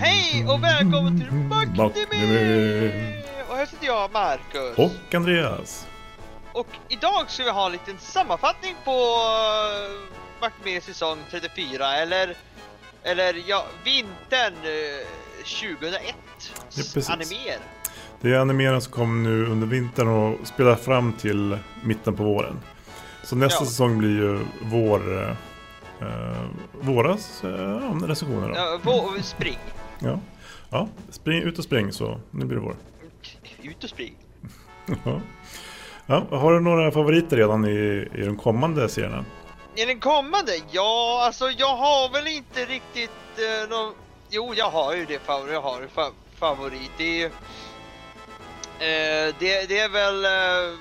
Hej och välkommen till! Backnime! Och här sitter jag, Marcus. Och Andreas. Och idag ska vi ha en liten sammanfattning på uh, Backnime säsong 34, eller eller ja, vintern uh, 2001. precis. Animer. Det är animerarna som kommer nu under vintern och spelar fram till mitten på våren. Så nästa Ja. säsong blir ju vår... Eh, våras eh, recensioner då. Ja, vå- spring. Ja. ja, spring ut och spring så nu blir det vår. Ut och spring. Ja. Ja, har du några favoriter redan i, i de kommande serierna? I den kommande? Ja, alltså jag har väl inte riktigt uh, någon... Jo, jag har ju det favorit. Jag har fa favorit. Det är eh, det, det är väl... Uh,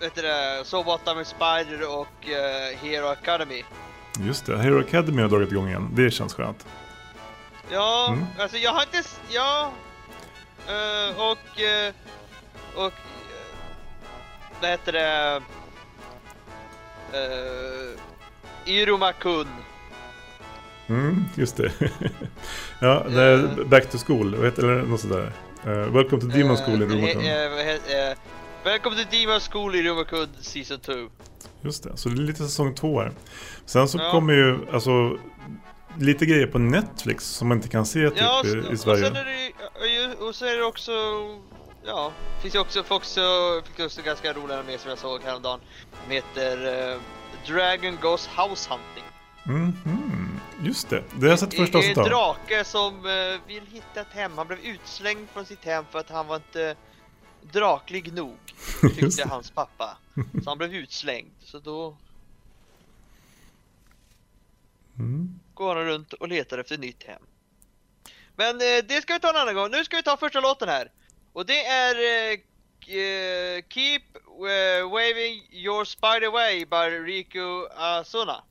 vet du det? So What I'm a Spider och uh, Hero Academy. Just det, Hero Academy har dragit igång igen. Det känns skönt. Ja, Mm. alltså jag har inte... Ja... eh, och... eh, och... Uh, vad heter det? Uh, Iruma-kun. Mm, just det. ja, det är Eh. Back to School, eller något sådär. Uh, welcome to Demon School i Eh, Romakun. eh, Välkommen till Demon School i Rumakund Season 2. Just det, så det är lite säsong två här. Sen så Ja. kommer ju, alltså, lite grejer på Netflix som man inte kan se typ Ja, i, i och Sverige. sen är det och så är det också... Ja, finns ju också, också, fick också ganska roliga med som jag såg häromdagen. De heter Dragon Goes House Hunting. Mhm, just det, det har jag sett första Det är en avsnittet av. drake som eh, vill hitta ett hem. Han blev utslängd från sitt hem för att han var inte draklig nog. Tyckte hans pappa. Så han blev utslängd. Så då Mm. går han runt och letar efter nytt hem. Men eh, det ska vi ta en annan gång. Nu ska vi ta första låten här. Och det är eh, Keep eh, Waving Your Spider Way by Riku Asuna.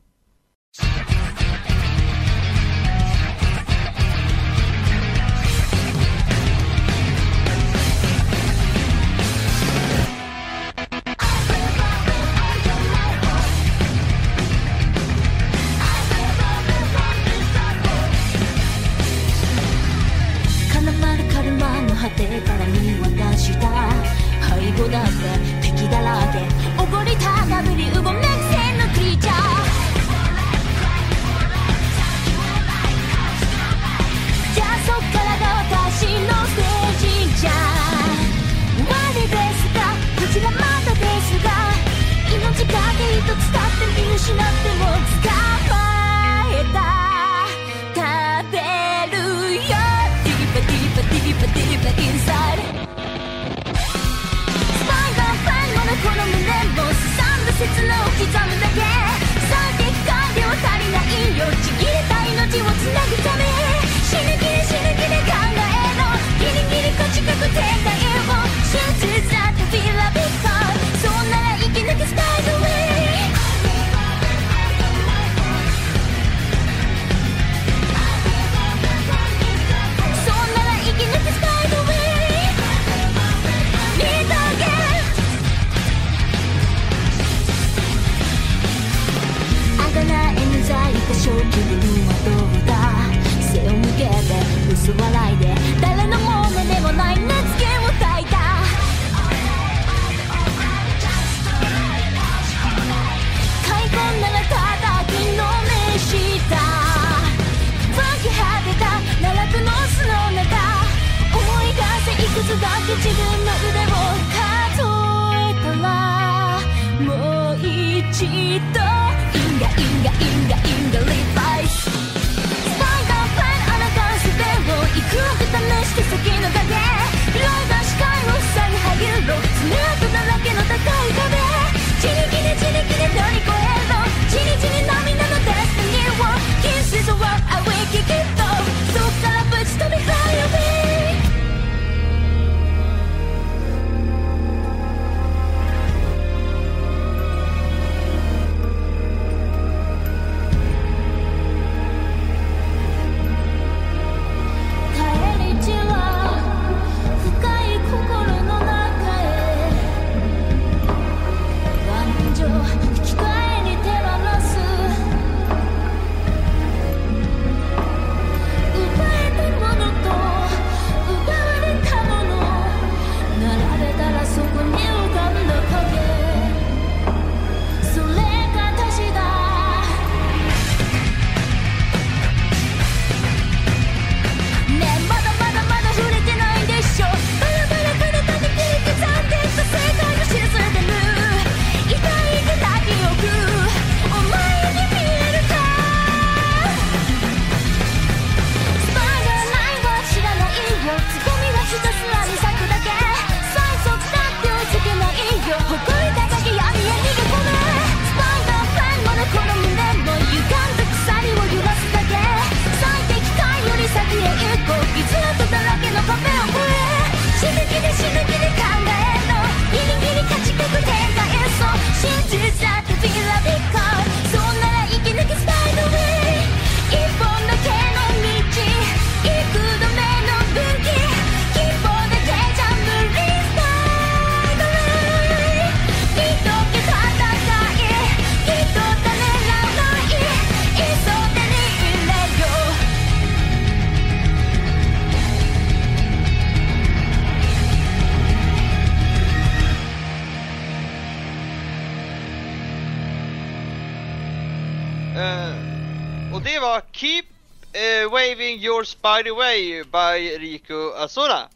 Eh, Waving Your Spider Way by Riku Asuna.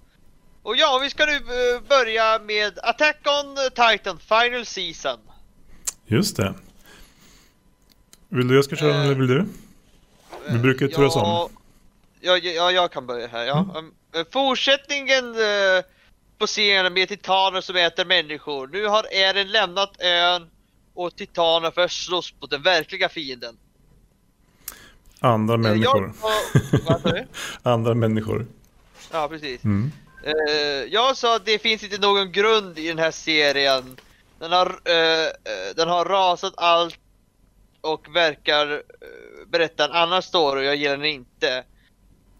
Och ja, vi ska nu eh, börja med Attack on Titan Final Season. Just det. Vill du jag ska köra Eh, eller vill du? Vi brukar ju turas om. ja, ja, ja, jag kan börja här. Ja. Mm. Um, fortsättningen eh, på serien med titaner som äter människor. Nu har Eren lämnat ön och titaner för att slåss mot den verkliga fienden. Andra Eh, människor. Jag? Andra människor. Ja, precis. Mm. Eh, jag sa att det finns inte någon grund i den här serien. Den har, eh, den har rasat allt och verkar berätta en annan story och jag gillar den inte.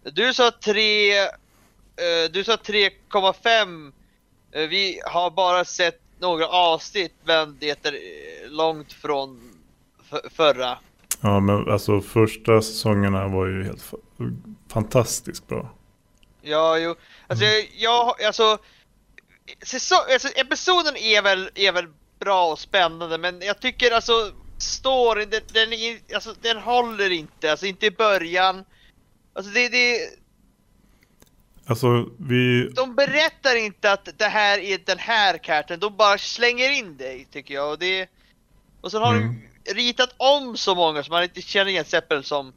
Du sa 3, eh, du sa 3,5. Eh, vi har bara sett några avsnitt men det är långt från förra. Ja, men alltså första säsongerna var ju helt fa- fantastiskt bra. Ja, jo. Alltså, jag, alltså, säsong, alltså episoden är väl, är väl bra och spännande, men jag tycker alltså storyn, den, den, är, alltså, den håller inte, alltså inte i början. Alltså det, det, Alltså vi... de berättar inte att det här är den här karaktären, de bara slänger in dig tycker jag. Och, det, och sen har Mm. de ritat om så många som man inte känner igen, exempel som,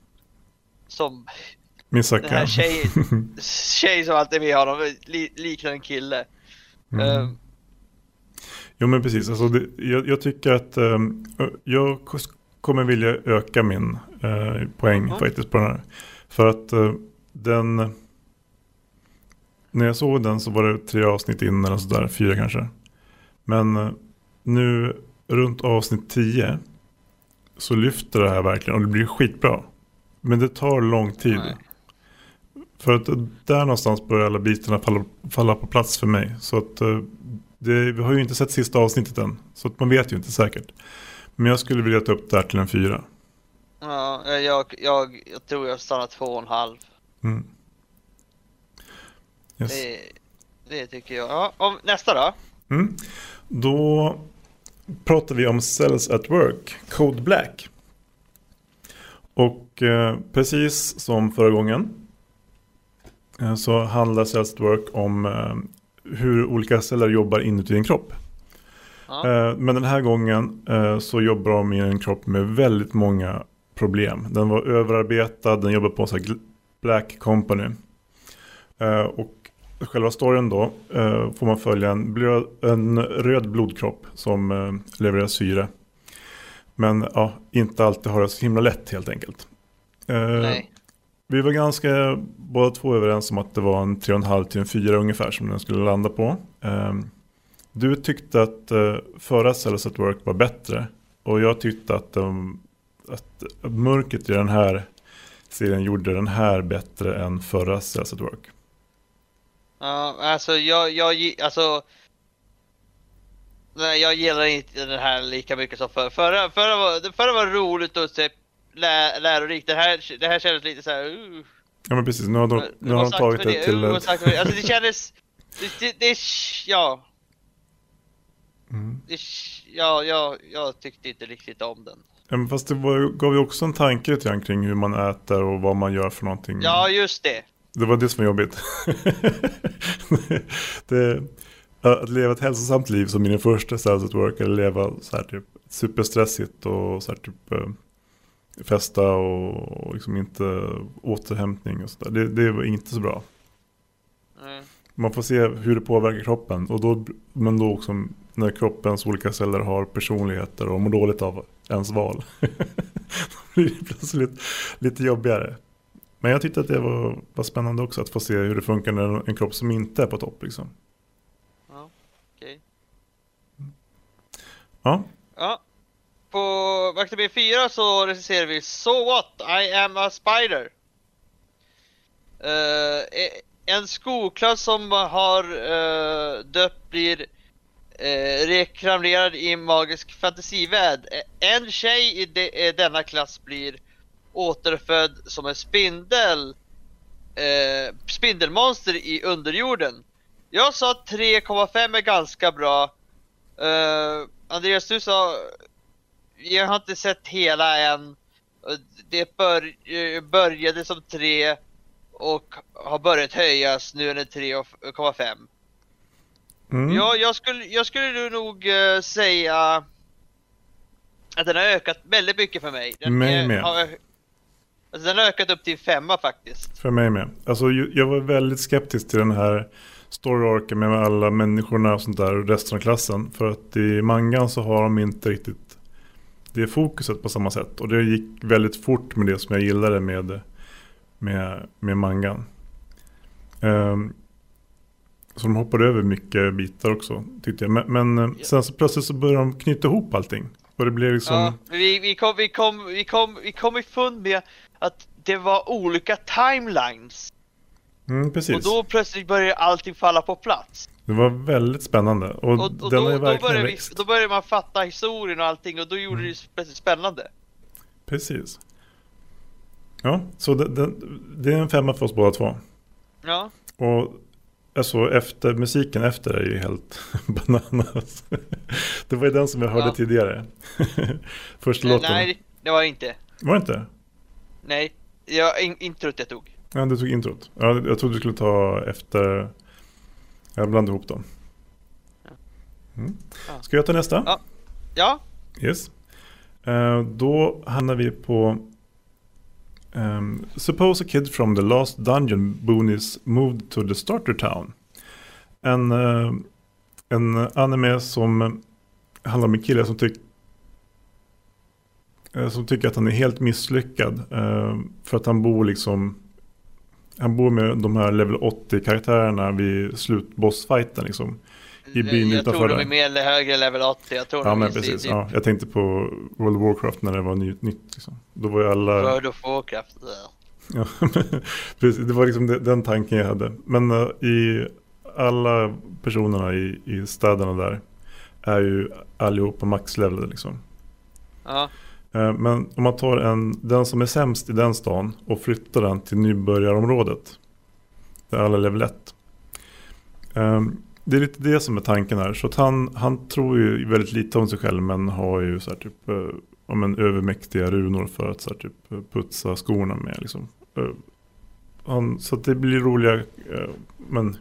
som Misaka. den här tjejen, tjej som alltid är med honom, li, liknar en kille. Mm. Ehm, Jo men precis, alltså det, jag, jag tycker att ö- jag kommer vilja öka min eh, poäng Mhm. faktiskt på den här. För att eh, den... När jag såg den så var det tre avsnitt in eller sådär, fyra kanske. Men eh, nu runt avsnitt tio så lyfter det här verkligen och det blir skitbra. Men det tar lång tid. Nej. För att där någonstans börjar alla bitarna falla, falla på plats för mig. Så att eh, det, vi har ju inte sett sista avsnittet än. Så att man vet ju inte säkert. Men jag skulle vilja ta upp det här till en fyra. Ja, jag, jag, jag tror jag stannar två och en halv. Mm. Yes. Det, det tycker jag. Ja, nästa då? Mm. Då pratar vi om Cells at Work, Code Black. Och eh, precis som förra gången eh, så handlar Cells at Work om eh, hur olika celler jobbar inuti en kropp. Ja. Eh, Men den här gången eh, så jobbar de i en kropp med väldigt många problem. Den var överarbetad, den jobbar på en sån här Black Company. Eh, Och själva storyn då eh, får man följa en, blöd, en röd blodkropp som eh, levererar syre. Men ja, inte alltid har det så himla lätt helt enkelt. Eh, Nej. vi var ganska båda två överens om att det var en 3,5 till en 4 ungefär som den skulle landa på. Du tyckte att förra Cells at Work var bättre. Och jag tyckte att, um, att mörkret i den här serien gjorde den här bättre än förra Cells at Work. Ja, alltså jag, jag, alltså. Nej, jag gillar inte den här lika mycket som förra. Förra, förra, var, det förra var roligt och typ lä, lärorikt. Det här, det här kändes lite så här. Uh, Ja men precis, nu har de, nu har de tagit med det till... Uh, det. Alltså det kändes... Det, det, det ja. Mm. Det, ja, ja, jag tyckte inte riktigt om den. Ja, men fast det var, gav ju också en tanke lite grann kring hur man äter och vad man gör för någonting. Ja, just det. Det var det som var jobbigt. det, att leva ett hälsosamt liv som i den första Cells at Work eller leva så här typ superstressigt och så här typ eh, festa och, och liksom inte återhämtning och sådär. Det, det var inte så bra. Mm. Man får se hur det påverkar kroppen. Och då, men då också när kroppens olika celler har personligheter och mår dåligt av ens val. då blir det plötsligt lite jobbigare. Men jag tyckte att det var, var spännande också att få se hur det funkar när en kropp som inte är på topp. Liksom. Ja, okej. Ja, Ja. På Vakter B4 så recenserar vi So What? I am a spider. Eh, e- en skolklass som har uh, dött blir uh, rekramerad i magisk fantasivärld. Eh, En tjej i de, eh, denna klass blir återfödd som en spindel. eh, spindelmonster i underjorden. Jag sa att 3,5 är ganska bra. Eh, Andreas, du sa... Jag har inte sett hela än. Och Det bör, eh, började som 3 och har börjat höjas, nu är den 3,5. Mm. Ja, jag skulle, jag skulle nog eh, säga att den har ökat väldigt mycket för mig. Den är-. Har, alltså den har ökat upp till femma faktiskt. För mig med. Alltså jag var väldigt skeptisk till den här story-arken med alla människorna och sånt där och resten av klassen. För att i mangan så har de inte riktigt det fokuset på samma sätt. Och det gick väldigt fort med det som jag gillade med, med, med mangan. Ehm, så de hoppade över mycket bitar också tyckte jag. Men, men eh, Ja. sen så plötsligt så började de knyta ihop allting. Och det blev liksom... Ja, vi, vi, kom, vi, kom, vi, kom, vi kom ifrån med att det var olika timelines. Mm, precis. Och då plötsligt började allting falla på plats. Det var väldigt spännande. Och, Och, och den då, då, började vi, då började man fatta historien och allting och då gjorde Mm. det plötsligt spännande. Precis. Ja, så det, det, det är en femma för oss båda två. Ja, Och alltså efter musiken efter är ju helt bananas. Det var ju den som jag hörde Ja. tidigare. Första nej, låten. nej det var det inte. Var det inte? Nej, jag, in, introt jag tog. Ja, du tog introt. Ja, jag trodde du skulle ta efter. Jag blandade ihop dem. Mm. Ska jag ta nästa? Ja. Ja, Yes. Eh, då hamnar vi på ehm, Suppose a kid from the last dungeon boonies moved to the starter town. En, eh, en anime som handlar om en kille som, tyck, eh, som tycker att han är helt misslyckad. eh, för att han bor liksom han bor med de här level 80 karaktärerna vid slutbossfighten liksom. I byn jag utanför tror de är mer eller högre level 80. Jag tror Ja men precis, ja, jag tänkte på World of Warcraft när det var ny, nytt. Liksom. Då var ju alla... World of Warcraft. Ja, precis, det var liksom de- den tanken jag hade. Men eh, i alla personerna i, i städerna där är ju allihopa maxlevel liksom. Ja, Eh, Eh, men om man tar en, den som är sämst i den stan och flyttar den till nybörjarområdet. Där alla är level 1. Eh, det är lite det som är tanken här. Så att han, han tror ju väldigt lite om sig själv men har ju så här typ eh, om en övermäktiga runor för att så här typ putsa skorna med. Liksom. Han, så att det blir roliga men,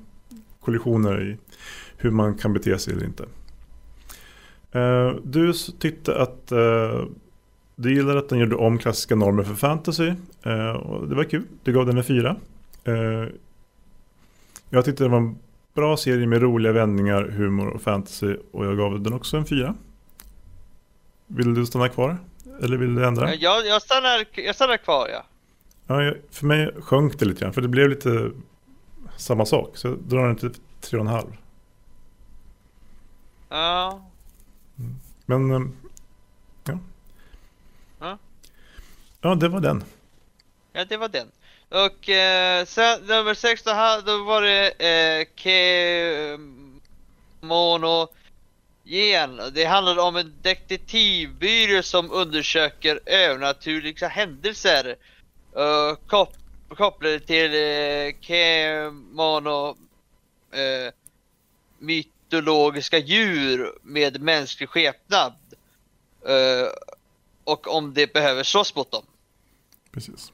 kollisioner i hur man kan bete sig eller inte. Du tyckte att du gillade att den gjorde om klassiska normer för fantasy. Eh, och det var kul. Du gav den en fyra. Eh, jag tyckte det var en bra serie med roliga vändningar, humor och fantasy. Och jag gav den också en fyra. Vill du stanna kvar? Eller vill du ändra? jag, jag, stannar, jag stannar kvar ja. Ja, jag- för mig sjönk det lite grann. För det blev lite samma sak. Så jag drar den till tre och en halv. Ja, Men eh, ja. Ja. Ja, det var den. ja det var den. Och eh, sen nummer sex då, då var det eh, Kemono Gen. Det handlade om en detektivbyrå som undersöker övernaturliga händelser uh, kop kopplade till eh, Kemono eh, mytologiska djur med mänsklig skepnad. Eh, och om det behöver slåss mot dem. Precis.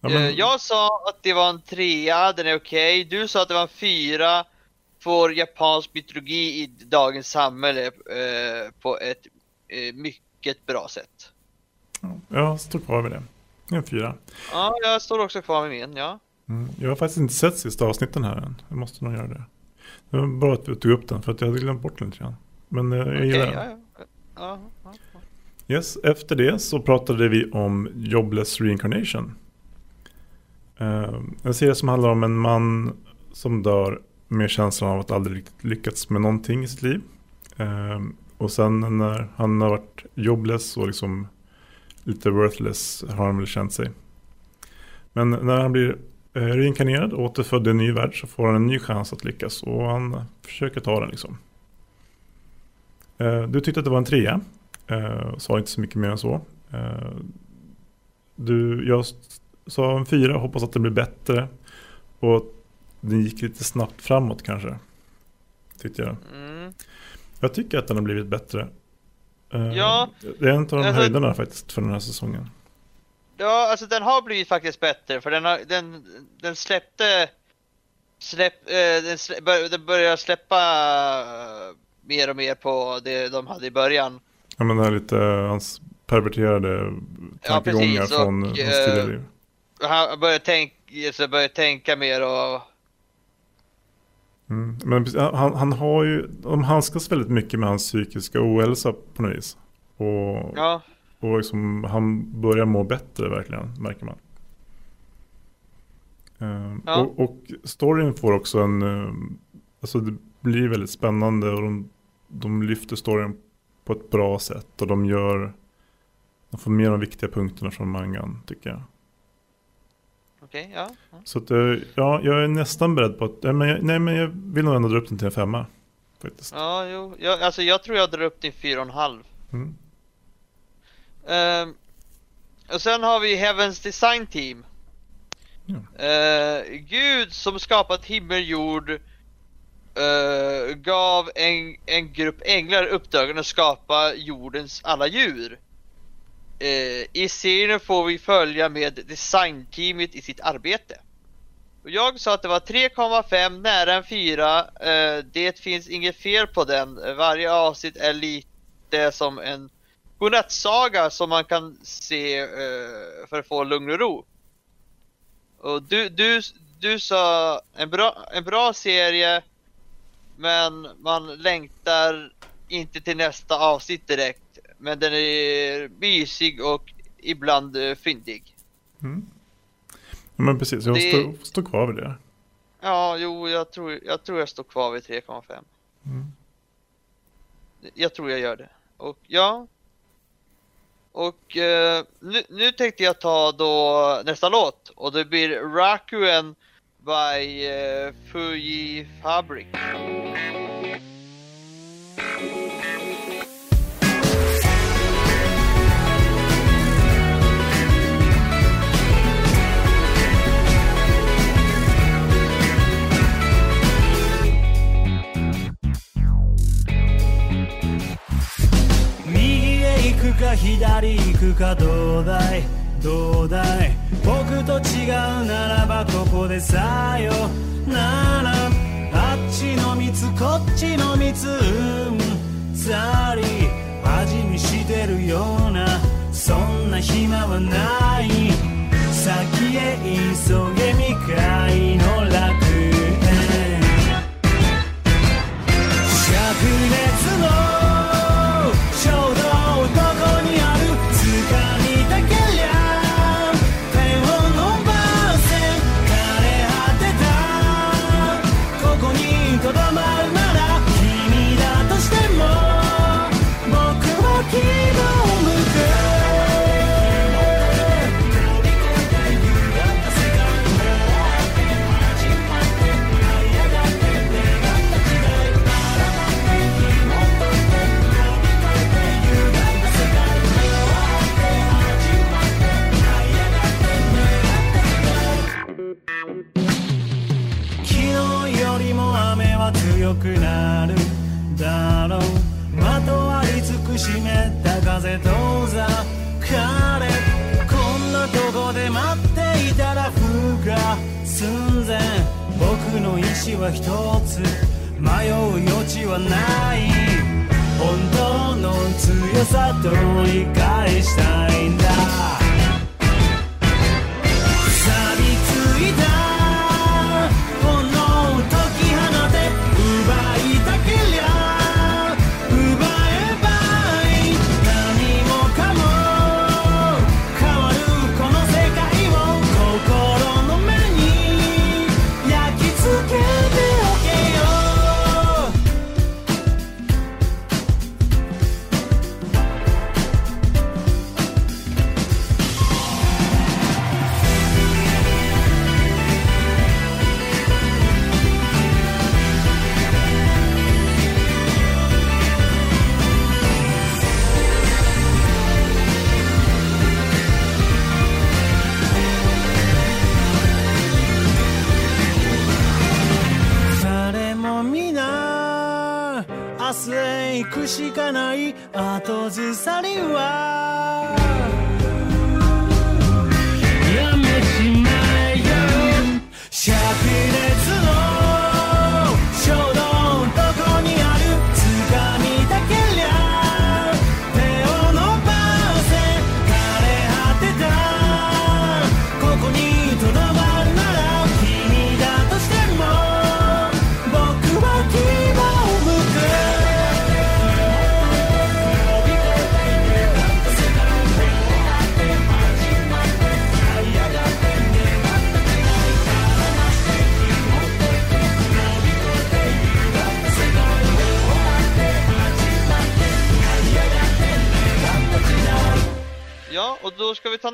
Ja, Eh, men- Jag sa att det var en trea, den är okej. Du sa att det var en fyra. Får japansk mytologi i dagens samhälle eh, på ett eh, mycket bra sätt. Ja, jag står kvar vid det. En fyra. Ja, jag står också kvar med min, ja. Mm. Jag har faktiskt inte sett sista avsnitten här än. Jag måste nog göra det. Det var bra att vi tog upp den för att jag hade glömt bort den lite grann. Men eh, jag Okej, gillar den. ja, ja. Yes, efter det så pratade vi om Jobless Reincarnation. Eh, en serie som handlar om en man som dör med känslan av att aldrig riktigt lyckats med någonting i sitt liv. Eh, och sen när han har varit jobless och liksom lite worthless har han väl känt sig. Men när han blir eh, reinkarnerad och återfödd i en ny värld så får han en ny chans att lyckas och han försöker ta den liksom. Du tyckte att det var en trea. Eh, sa inte så mycket mer än så. Eh, du, jag sa en fyra, hoppas att det blir bättre. Och den gick lite snabbt framåt kanske. Tyckte jag. Mm. Jag tycker att den har blivit bättre. Eh, Ja, Det är en av de alltså- höjderna faktiskt för den här säsongen. ja, alltså den har blivit faktiskt bättre för den, har, den, den släppte, släpp, eh, den, slä, bör, den börjar släppa eh, mer och mer på det de hade i början. Ja men det här lite hans perverterade tankegångar precis, från och, hans eh, tidigare liv. Han börjar, tänk, så börjar tänka mer och Mm. Men han, han har ju, de handskas väldigt mycket med hans psykiska ohälsa på något vis. Och, ja, och liksom, han börjar må bättre verkligen, märker man. Ehm, Ja. och, och storyn får också en, ehm, alltså det blir väldigt spännande och de, de lyfter storyn på ett bra sätt och de gör, de får med de viktiga punkterna från mangan tycker jag. okej, ja. ja. Så att, eh, ja, jag är nästan beredd på att, nej men, jag, nej men jag vill nog ändå dra upp den till en femma. Faktiskt. Ja, jo, jag, alltså jag tror jag drar upp till fyra och en halv. Mm. Ehm, och sen har vi Heavens Design Team. Ja. Eh, Gud som skapat himmel, jord uh, gav en, en grupp änglar uppdragen att skapa jordens alla djur. Uh, I serien får vi följa med designteamet i sitt arbete. Och jag sa att det var 3,5 nära en 4. Uh, det finns inget fel på den. Varje avsnitt är lite som en godnattsaga som man kan se eh, för att få lugn och ro. Och du, du, du sa en bra, en bra serie men man längtar inte till nästa avsnitt direkt. Men den är mysig och ibland eh, fyndig. Mm. Men precis, jag Det- står, står kvar vid det. Ja, jo, jag tror jag, tror jag står kvar vid 3,5. Mm. Jag tror jag gör det. Och ja. Och eh, nu, nu tänkte jag ta då nästa låt och det blir Rakuen by eh, Fuji Fabric. 右へ行くか左行くかどうだい？どうだい？僕と違うならばさよ。ならあっちの蜜こっちの蜜うん。ざり味見してるようなそんな暇はない。先へ急げ未開の楽。地は一つ迷う余地はない。本当の強さと理解したいんだ。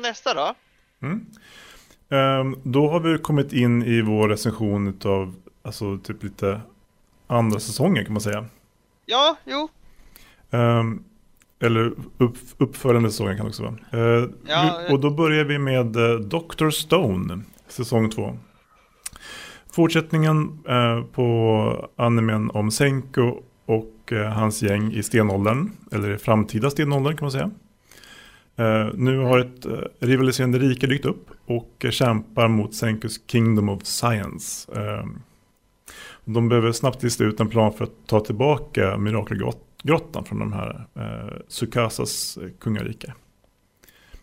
Nästa då. Mm. Ehm, då har vi kommit in i vår recension av alltså typ lite andra säsonger kan man säga. Ja, jo. Ehm, eller upp, uppföljande säsongen kan det också vara. Ehm, Ja, vi, och då börjar vi med uh, Dr. Stone, säsong två. Fortsättningen eh, på animen om Senko och eh, hans gäng i stenåldern, eller i framtida stenåldern kan man säga. Eh, nu har ett eh, rivaliserande rike dykt upp och kämpar mot Senkos Kingdom of Science. Eh, de behöver snabbt lista ut en plan för att ta tillbaka mirakelgrottan från de här eh, Sukasas eh, kungarike.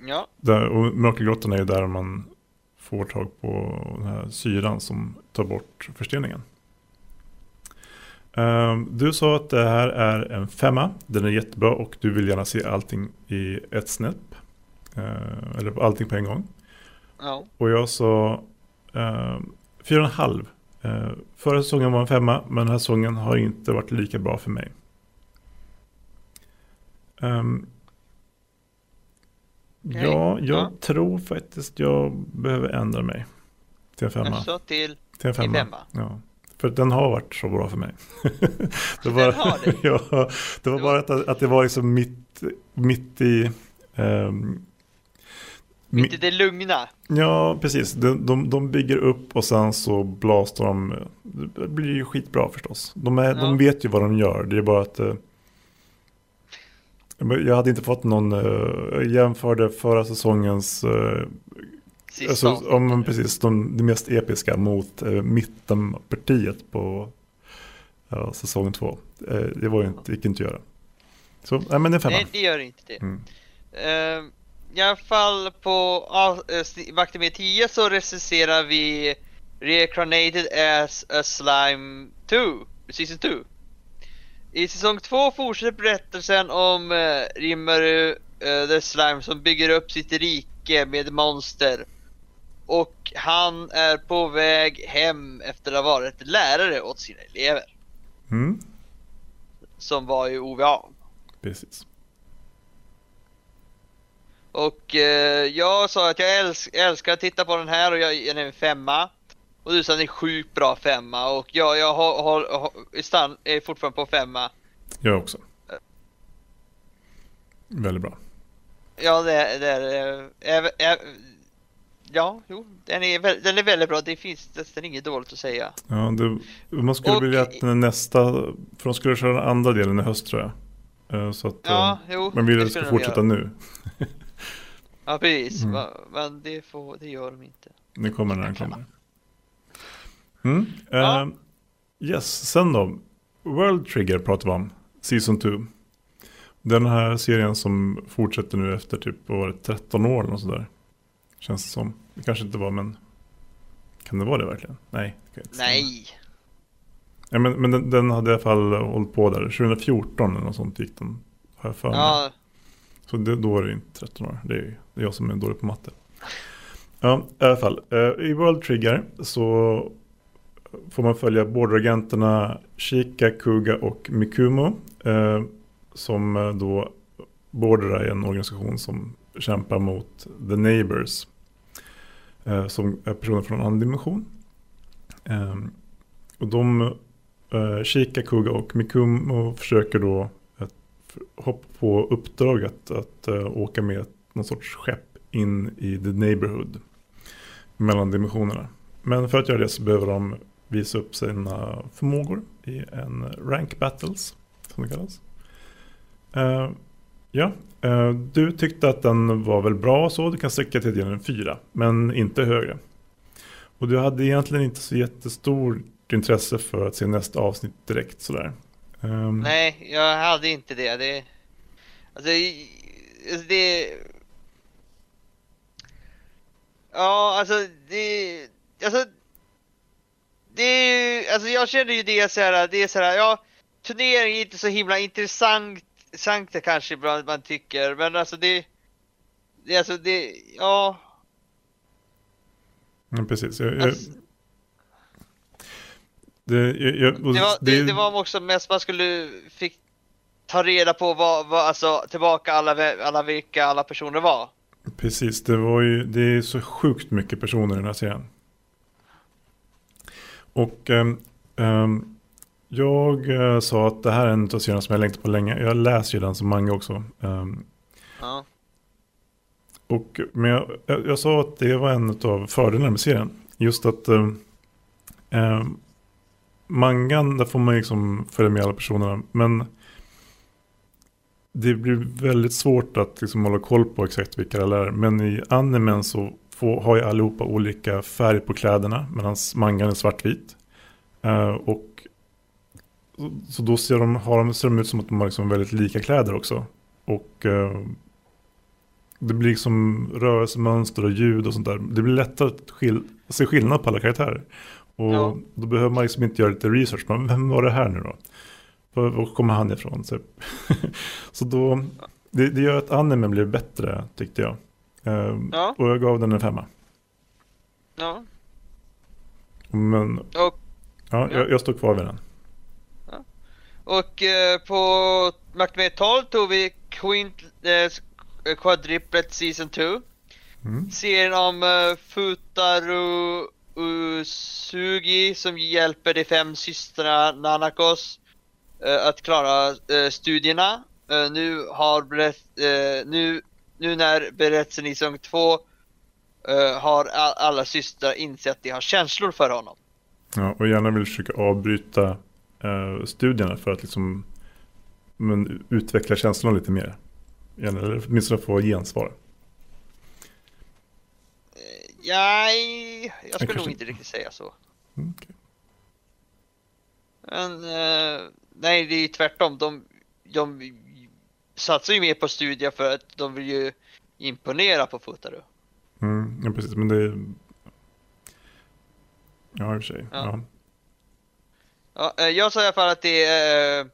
Ja. Där, och mirakelgrottan är ju där man får tag på den här syran som tar bort försteningen. Ehm, Du sa att det här är en femma. Den är jättebra och du vill gärna se allting i ett snäpp. Eh, Eller allting på en gång. Ja. Och jag sa eh, fyra och en halv. Förra säsongen var en femma men den här säsongen har inte varit lika bra för mig. Ehm, Ja, jag ja. tror faktiskt jag behöver ändra mig. Till en femma. Alltså till... till en femma. femma. Ja. För den har varit så bra för mig. det Den har det? ja, det var bara att, att det var liksom mitt, mitt i... ehm, Mitt i det lugna. Ja, precis. De, de, de bygger upp och sen så blastar de. Det blir ju skitbra förstås. De, är, Ja. de vet ju vad de gör. Det är bara att... eh, jag hade inte fått någon... eh, Jag jämförde förra säsongens... eh, Sista Alltså, men precis, de, det mest episka mot eh, mittenpartiet på ja, säsong två. Eh, det var ju inte, gick inte att göra. Så, nej men det är femma. Nej, det gör inte det. Mm. Ehm, I alla fall på uh, Vakter med 10 så recenserar vi Reincarnated as a Slime 2, Season 2. I säsong 2 fortsätter berättelsen om uh, Rimmeru, uh, the Slime, som bygger upp sitt rike med monster. Och han är på väg hem efter att ha varit lärare åt sina elever. Mm, Som var i OVA. precis. Och eh, jag sa att jag älsk, älskar att titta på den här och jag ger den en femma. Och du sa att det är sjukt bra femma och jag, jag har, har, har, stann, är fortfarande på femma. Jag också. Väldigt bra. Ja, det, det är, är, är, Ja, jo, den är, väl- den är väldigt bra. Det finns nästan inget dåligt att säga. Ja, det, man skulle Och- vilja att den nästa, för de skulle köra den andra delen i höst tror jag. Eh, Så att, Ja, eh, jo. men vill att det ska fortsätta göra. nu. Ja, precis. Mm. Men det, får, det gör de inte. Det kommer när den kommer. Mm. Ja. Eh, yes, sen då. World Trigger pratar vi om. Season 2. Den här serien som fortsätter nu efter typ vad var det, 13 år eller sådär. Känns det som. Det kanske inte var men. Kan det vara det verkligen? Nej. det kan stämma. Nej. Ja, men men den, den hade i alla fall hållit på där. 2014 eller något sånt gick den. Har jag för mig. Ja, Så det, då är det inte 13 år. Det är, det är jag som är dålig på matte. Ja, i alla fall. Eh, I World Trigger så får man följa bordragenterna Shika, Kuga och Mikumo. Eh, som då Border är en organisation som kämpar mot The Neighbors. Eh, som är personer från en annan dimension. Eh, och de, eh, Shika, Kuga och Mikumo försöker då eh, hoppa på uppdraget att, eh, åka med någon sorts skepp in i the neighborhood. Mellan dimensionerna. Men för att göra det så behöver de visa upp sina förmågor i en rank battles. Som det kallas. Ehm, Ja, eh, du tyckte att den var väl bra så. Du kan sträcka till en fyra. Men inte högre. Och du hade egentligen inte så jättestort intresse för att se nästa avsnitt direkt sådär. Ehm. Nej, jag hade inte det. Det, alltså, alltså, det... Ja, alltså det... Alltså... Det är ju- alltså jag känner ju det så här, det är så här, ja, turnering är inte så himla intressant, intressant kanske ibland man tycker, men alltså det... Det, alltså det, ja... Ja, precis. Jag, Alltså, det, jag, det, var, det, det- var också mest man skulle fick ta reda på vad, vad alltså tillbaka alla, alla vilka alla personer var. Precis, det, var ju, det är så sjukt mycket personer i den här serien. Och ehm, ehm, jag eh, sa att det här är en av serierna som jag längtat på länge. Jag läser ju den som manga också. Ehm, Ja. och, men jag, jag, jag sa att det var en av fördelarna med serien. Just att ehm, mangan, där får man liksom följa med alla personerna. Men det blir väldigt svårt att liksom hålla koll på exakt vilka det är. Men i animen så får, har ju allihopa olika färg på kläderna. Medan mangan är svartvit. Eh, och så- då ser de, har de, ser de ut som att de har liksom väldigt lika kläder också. Och eh, det blir liksom rörelsemönster och ljud och sånt där. Det blir lättare att skil- se skillnad på alla karaktärer. Och Ja. då behöver man liksom inte göra lite research. Men vem var det här nu då? Var, var kommer han ifrån? Så, så då, det, det gör att animen blir bättre tyckte jag. Eh, Ja. Och jag gav den en femma. Ja. Men Och, ja, Ja. Jag, jag står kvar vid den. Och eh, på med 12 tog vi Quint, eh, Quadriplet Season 2. Mm. Serien om Futaru Usugi som hjälper de fem systrarna Nanakos eh, att klara eh, studierna. Eh, nu har berätt, eh, nu, nu när berättelsen i säsong 2 eh, har all, alla systrar insett att de har känslor för honom. Ja, och gärna vill försöka avbryta eh, studierna för att liksom men, utveckla känslorna lite mer. Eller åtminstone få gensvar. Jag, jag skulle kanske- nog inte riktigt säga så. Mm, okej. Men eh, nej, det är ju tvärtom. De, de satsar ju mer på studier för att de vill ju imponera på Futaru. Mm, ja, precis. Men det. Ja, i och för sig. Ja. Ja. Ja, eh, jag sa i alla fall att det är eh,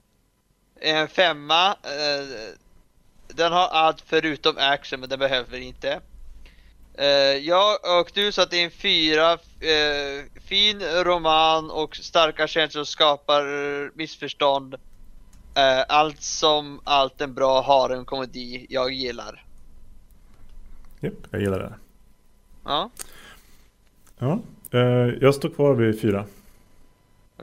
en femma. eh, Den har allt förutom action, men den behöver inte. Jag och du sa att det är en fyra. Fin roman och starka känslor skapar missförstånd. Allt som allt en bra har en komedi jag gillar. Japp, jag gillar det. Ja, Ja, jag står kvar vid fyra.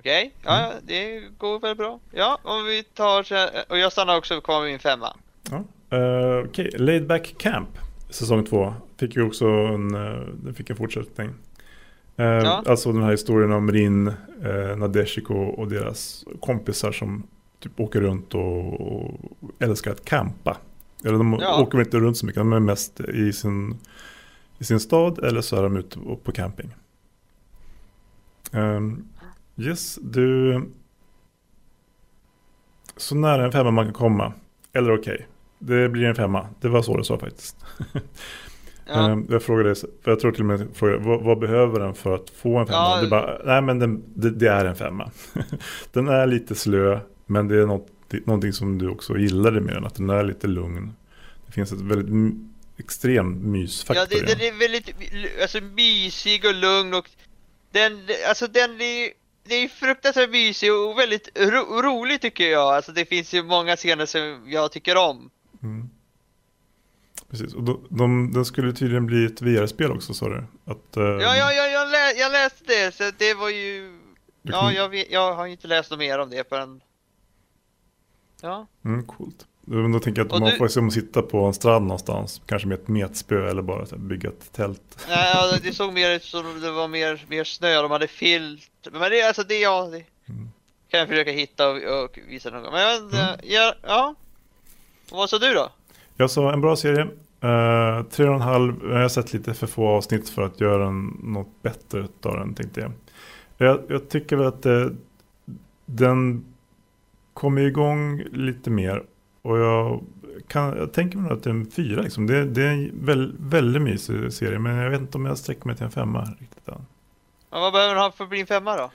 Okej. Ja, det går väl bra. Ja, om vi tar så- och jag stannar också kvar med min femma. Ja. Uh, Okej, Laid Back Camp, säsong två. Fick ju också en, uh, fick en fortsättning. Eh, Ja. Alltså den här historien om Rin, uh, Nadeshiko och deras kompisar som typ åker runt och, och älskar att campa. Eller de Ja. åker inte runt så mycket, de är mest i sin, i sin stad eller så är de ute på- på camping. Um, yes, du... Så nära en femma man kan komma. Eller okej, det blir en femma. Det var så det sa faktiskt. Ja. Ehm, Jag frågade, för jag tror till och med frågade, vad, vad behöver den för att få en femma? Ja. Du bara, nej men den, det, det är en femma. den är lite slö, men det är något, det, någonting som du också gillade med den, att den är lite lugn. Det finns ett väldigt extrem mysfaktor Ja, det, den. är väldigt alltså, mysig och lugn och den, alltså den är, det är fruktansvärt mysig och väldigt ro, rolig tycker jag. Alltså det finns ju många scener som jag tycker om. Mm. Precis, och de, de, den skulle tydligen bli ett VR-spel också sa du? Att, ehm, Ja, ja, ja jag, lä, jag läste det så det var ju... Ja, jag, vet, jag har inte läst något mer om det förrän... Ja, Mm, coolt. Men då tänker jag att Och man du- får se om sitta på en strand någonstans, kanske med ett metspö eller bara bygga ett tält. Nej, ja, det såg mer ut som det var mer, mer snö, de hade filt. Men det, alltså det, ja, det Mm. kan jag försöka hitta och, och visa någon gång. Men Mm. ja, ja. Och vad sa du då? Jag sa en bra serie. Uh, tre och en halv. Jag har sett lite för få avsnitt för att göra en, något bättre av den tänkte jag. Jag, jag tycker väl att eh, den kommer igång lite mer. Och jag, kan, jag tänker mig att det är en fyra liksom. Det, det är en väl, väldigt mysig serie. Men jag vet inte om jag sträcker mig till en femma riktigt än. Ja, vad behöver den ha för att bli en femma då?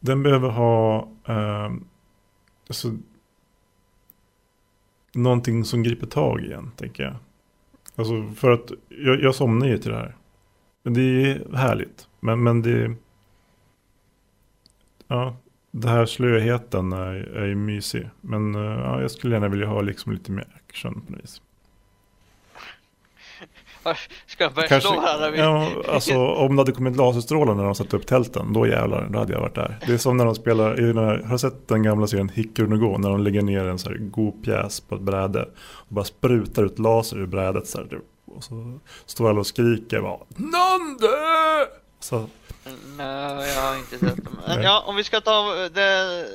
Den behöver ha eh, alltså, någonting som griper tag igen, tänker jag. Alltså för att jag, jag somnar ju till det här. Men det är härligt. Men, men det... Ja, det här slöheten är, är ju mysig. Men eh, ja, jag skulle gärna vilja ha liksom lite mer action på något vis. Ska de börja Kanske, slå varandra? ja, alltså, om det hade kommit laserstrålar när de satte upp tälten, då jävlar, då hade jag varit där. Det är som när de spelar, i den här, har du sett den gamla serien Hickory no Go? När de lägger ner en så här god pjäs på ett bräde och bara sprutar ut laser ur brädet så här, och så står alla och skriker bara Nande! Så, Nej, jag har inte sett dem. Men ja, om vi ska ta eh, det...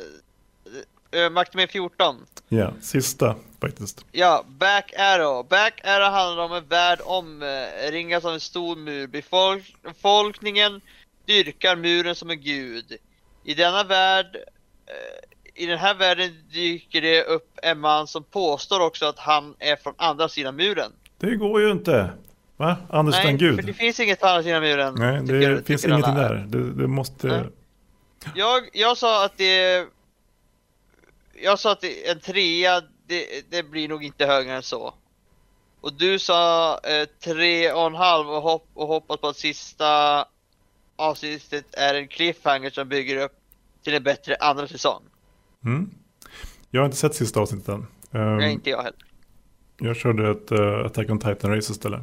Uh, Makt med 14. ja, sista faktiskt. Ja, Back Arrow. Back Arrow handlar om en värld omringad av en stor mur. Befolk- Befolkningen dyrkar muren som en gud. I denna värld, eh, i den här världen dyker det upp en man som påstår också att han är från andra sidan muren. Det går ju inte. Va? Anders Nej, Gud? för det finns inget på andra sidan muren. Nej, det tycker- finns ingenting alla. där. Det, det måste... Nej. Jag, jag sa att det... Jag sa att det, en trea, det, det blir nog inte högre än så. Och du sa eh, tre och en halv och, hopp, och hoppas på att sista avsnittet är en cliffhanger som bygger upp till en bättre andra säsong. Mm. Jag har inte sett sista avsnittet än. Ehm, Nej, inte jag heller. jag körde ett uh, Attack on Titan race istället.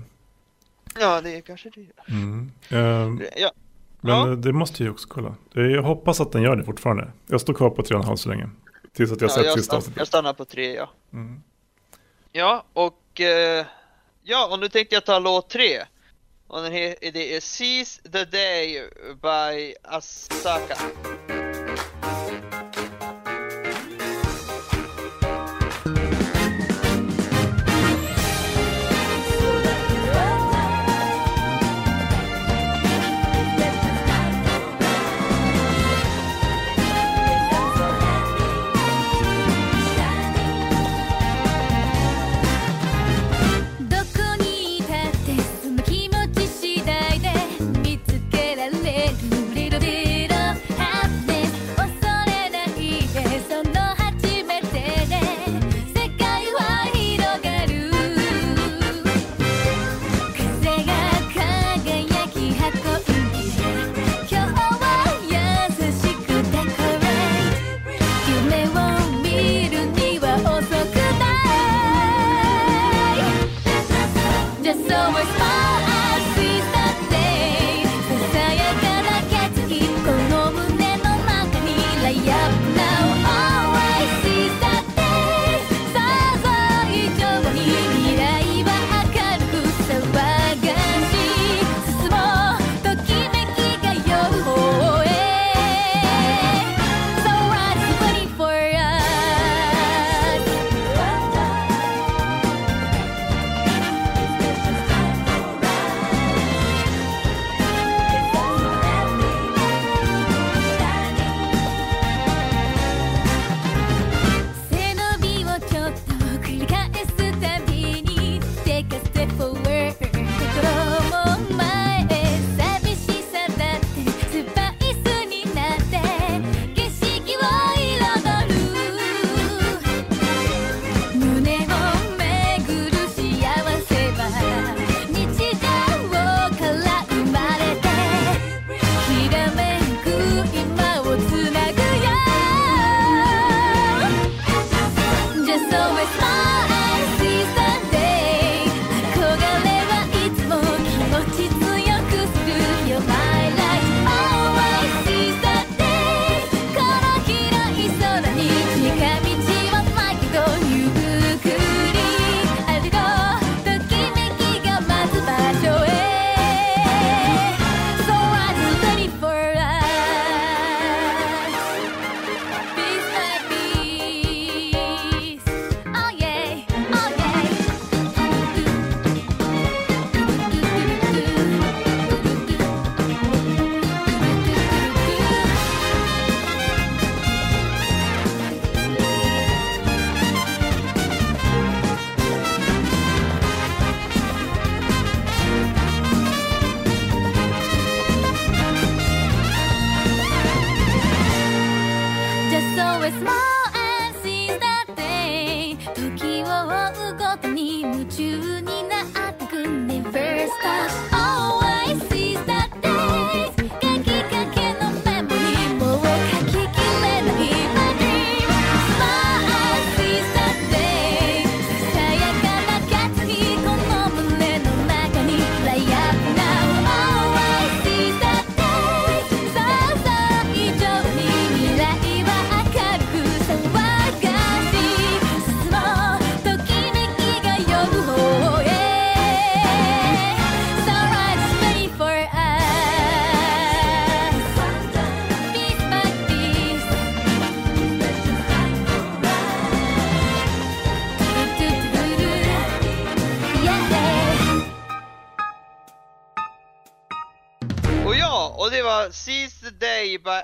Ja, det kanske det. Mm. Ehm, Ja, men Ja. det måste jag också kolla. Jag hoppas att den gör det fortfarande. Jag står kvar på 3,5 så länge. Tills att jag ja sett jag, sista stann, jag avsnittet. stannar på tre, ja. Mm. Ja, och eh, ja, och nu tänkte jag ta låt tre. Och den här, det är Seize the Day by Asaka.「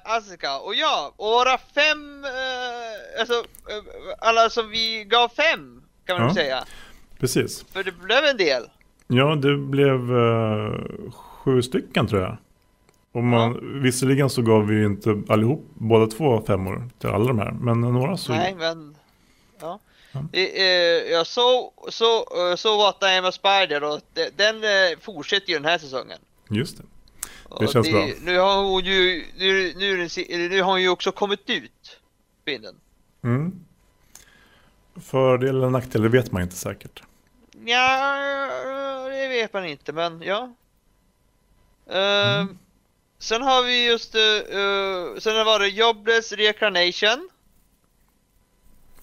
Asuka. Och ja, och våra fem, eh, alltså eh, alla som vi gav fem kan man Ja. säga. Precis. För det blev en del. Ja, det blev eh, sju stycken tror jag. Och man, Visserligen så gav vi ju inte allihop båda två femmor till alla de här. Men några så... Nej, men... Ja. Ja. Eh, Jag såg så, så What I am a Spider och de- den fortsätter ju den här säsongen. Just det. Och känns bra. Nu har hon ju, nu, nu, nu har hon ju också kommit ut, kvinnan. Mm. Fördel eller nackdel, det vet man inte säkert. Ja, det vet man inte, men ja. Ehm, Sen har vi just, uh, uh, sen var det Jobless Reincarnation.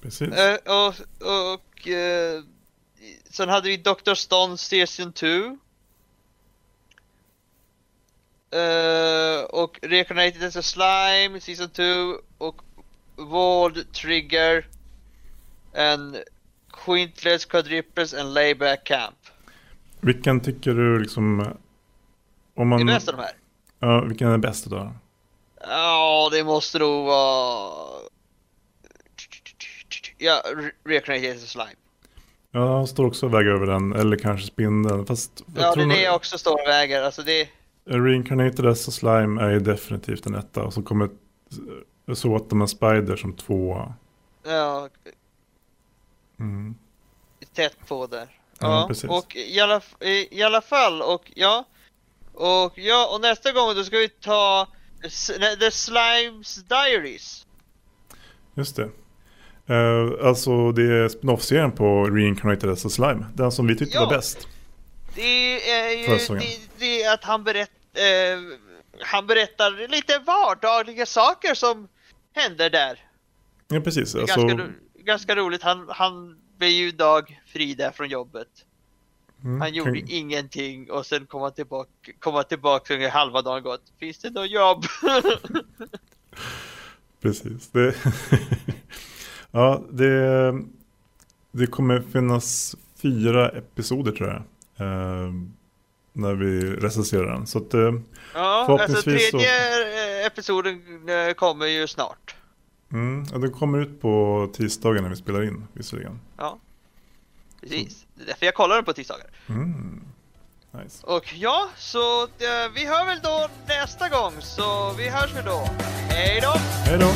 Precis. Eh, och och eh, sen hade vi Dr. Stone Season 2. Eh, och Reincarnated as a Slime Season 2 och World Trigger and Quintless Quadruples and Layback Camp. Vilken tycker du liksom... Om Det man, är bäst av de här. ja, vilken är bäst då? Ja, det måste nog vara... Ja, Re- Reincarnated as a Slime. Ja, står också och väger över den, eller kanske spindeln. Fast Ja, det är det jag också står och väger. Alltså det... Reincarnated as a Slime är ju definitivt en etta. Och så kommer eh, så att de är Spider som tvåa. Ja, Mm. tätt på där. Ja, Ja, och i alla, i, alla fall, och ja. Och ja, och nästa gång då ska vi ta The Slimes Diaries. Just det. Eh, alltså det är spin-off-serien på Reincarnated as a Slime. Den som vi tyckte Ja. var bäst. Det är ju det, det är att han, berätt, eh, han berättar lite vardagliga saker som händer där. Ja, precis. Alltså, ganska, ganska roligt. Han, han blev ju dag fri där från jobbet. mm, Han gjorde kan- ingenting och sen kom han tillbaka, kom han tillbaka ungefär halva dagen gått. Finns det något jobb? Precis. Det, ja, det, det kommer finnas fyra episoder tror jag. Eh, när vi recenserar den. Så att, eh, Ja, alltså Förhoppningsvis så- tredje eh, episoden eh, kommer ju snart. mm, ja, den kommer ut på tisdagen när vi spelar in visserligen. Ja, precis. Det är därför jag kollar den på tisdagar. Mm. Nice. Och ja, så vi hör väl då nästa gång. Så vi hörs väl då. Hej då! Hej då!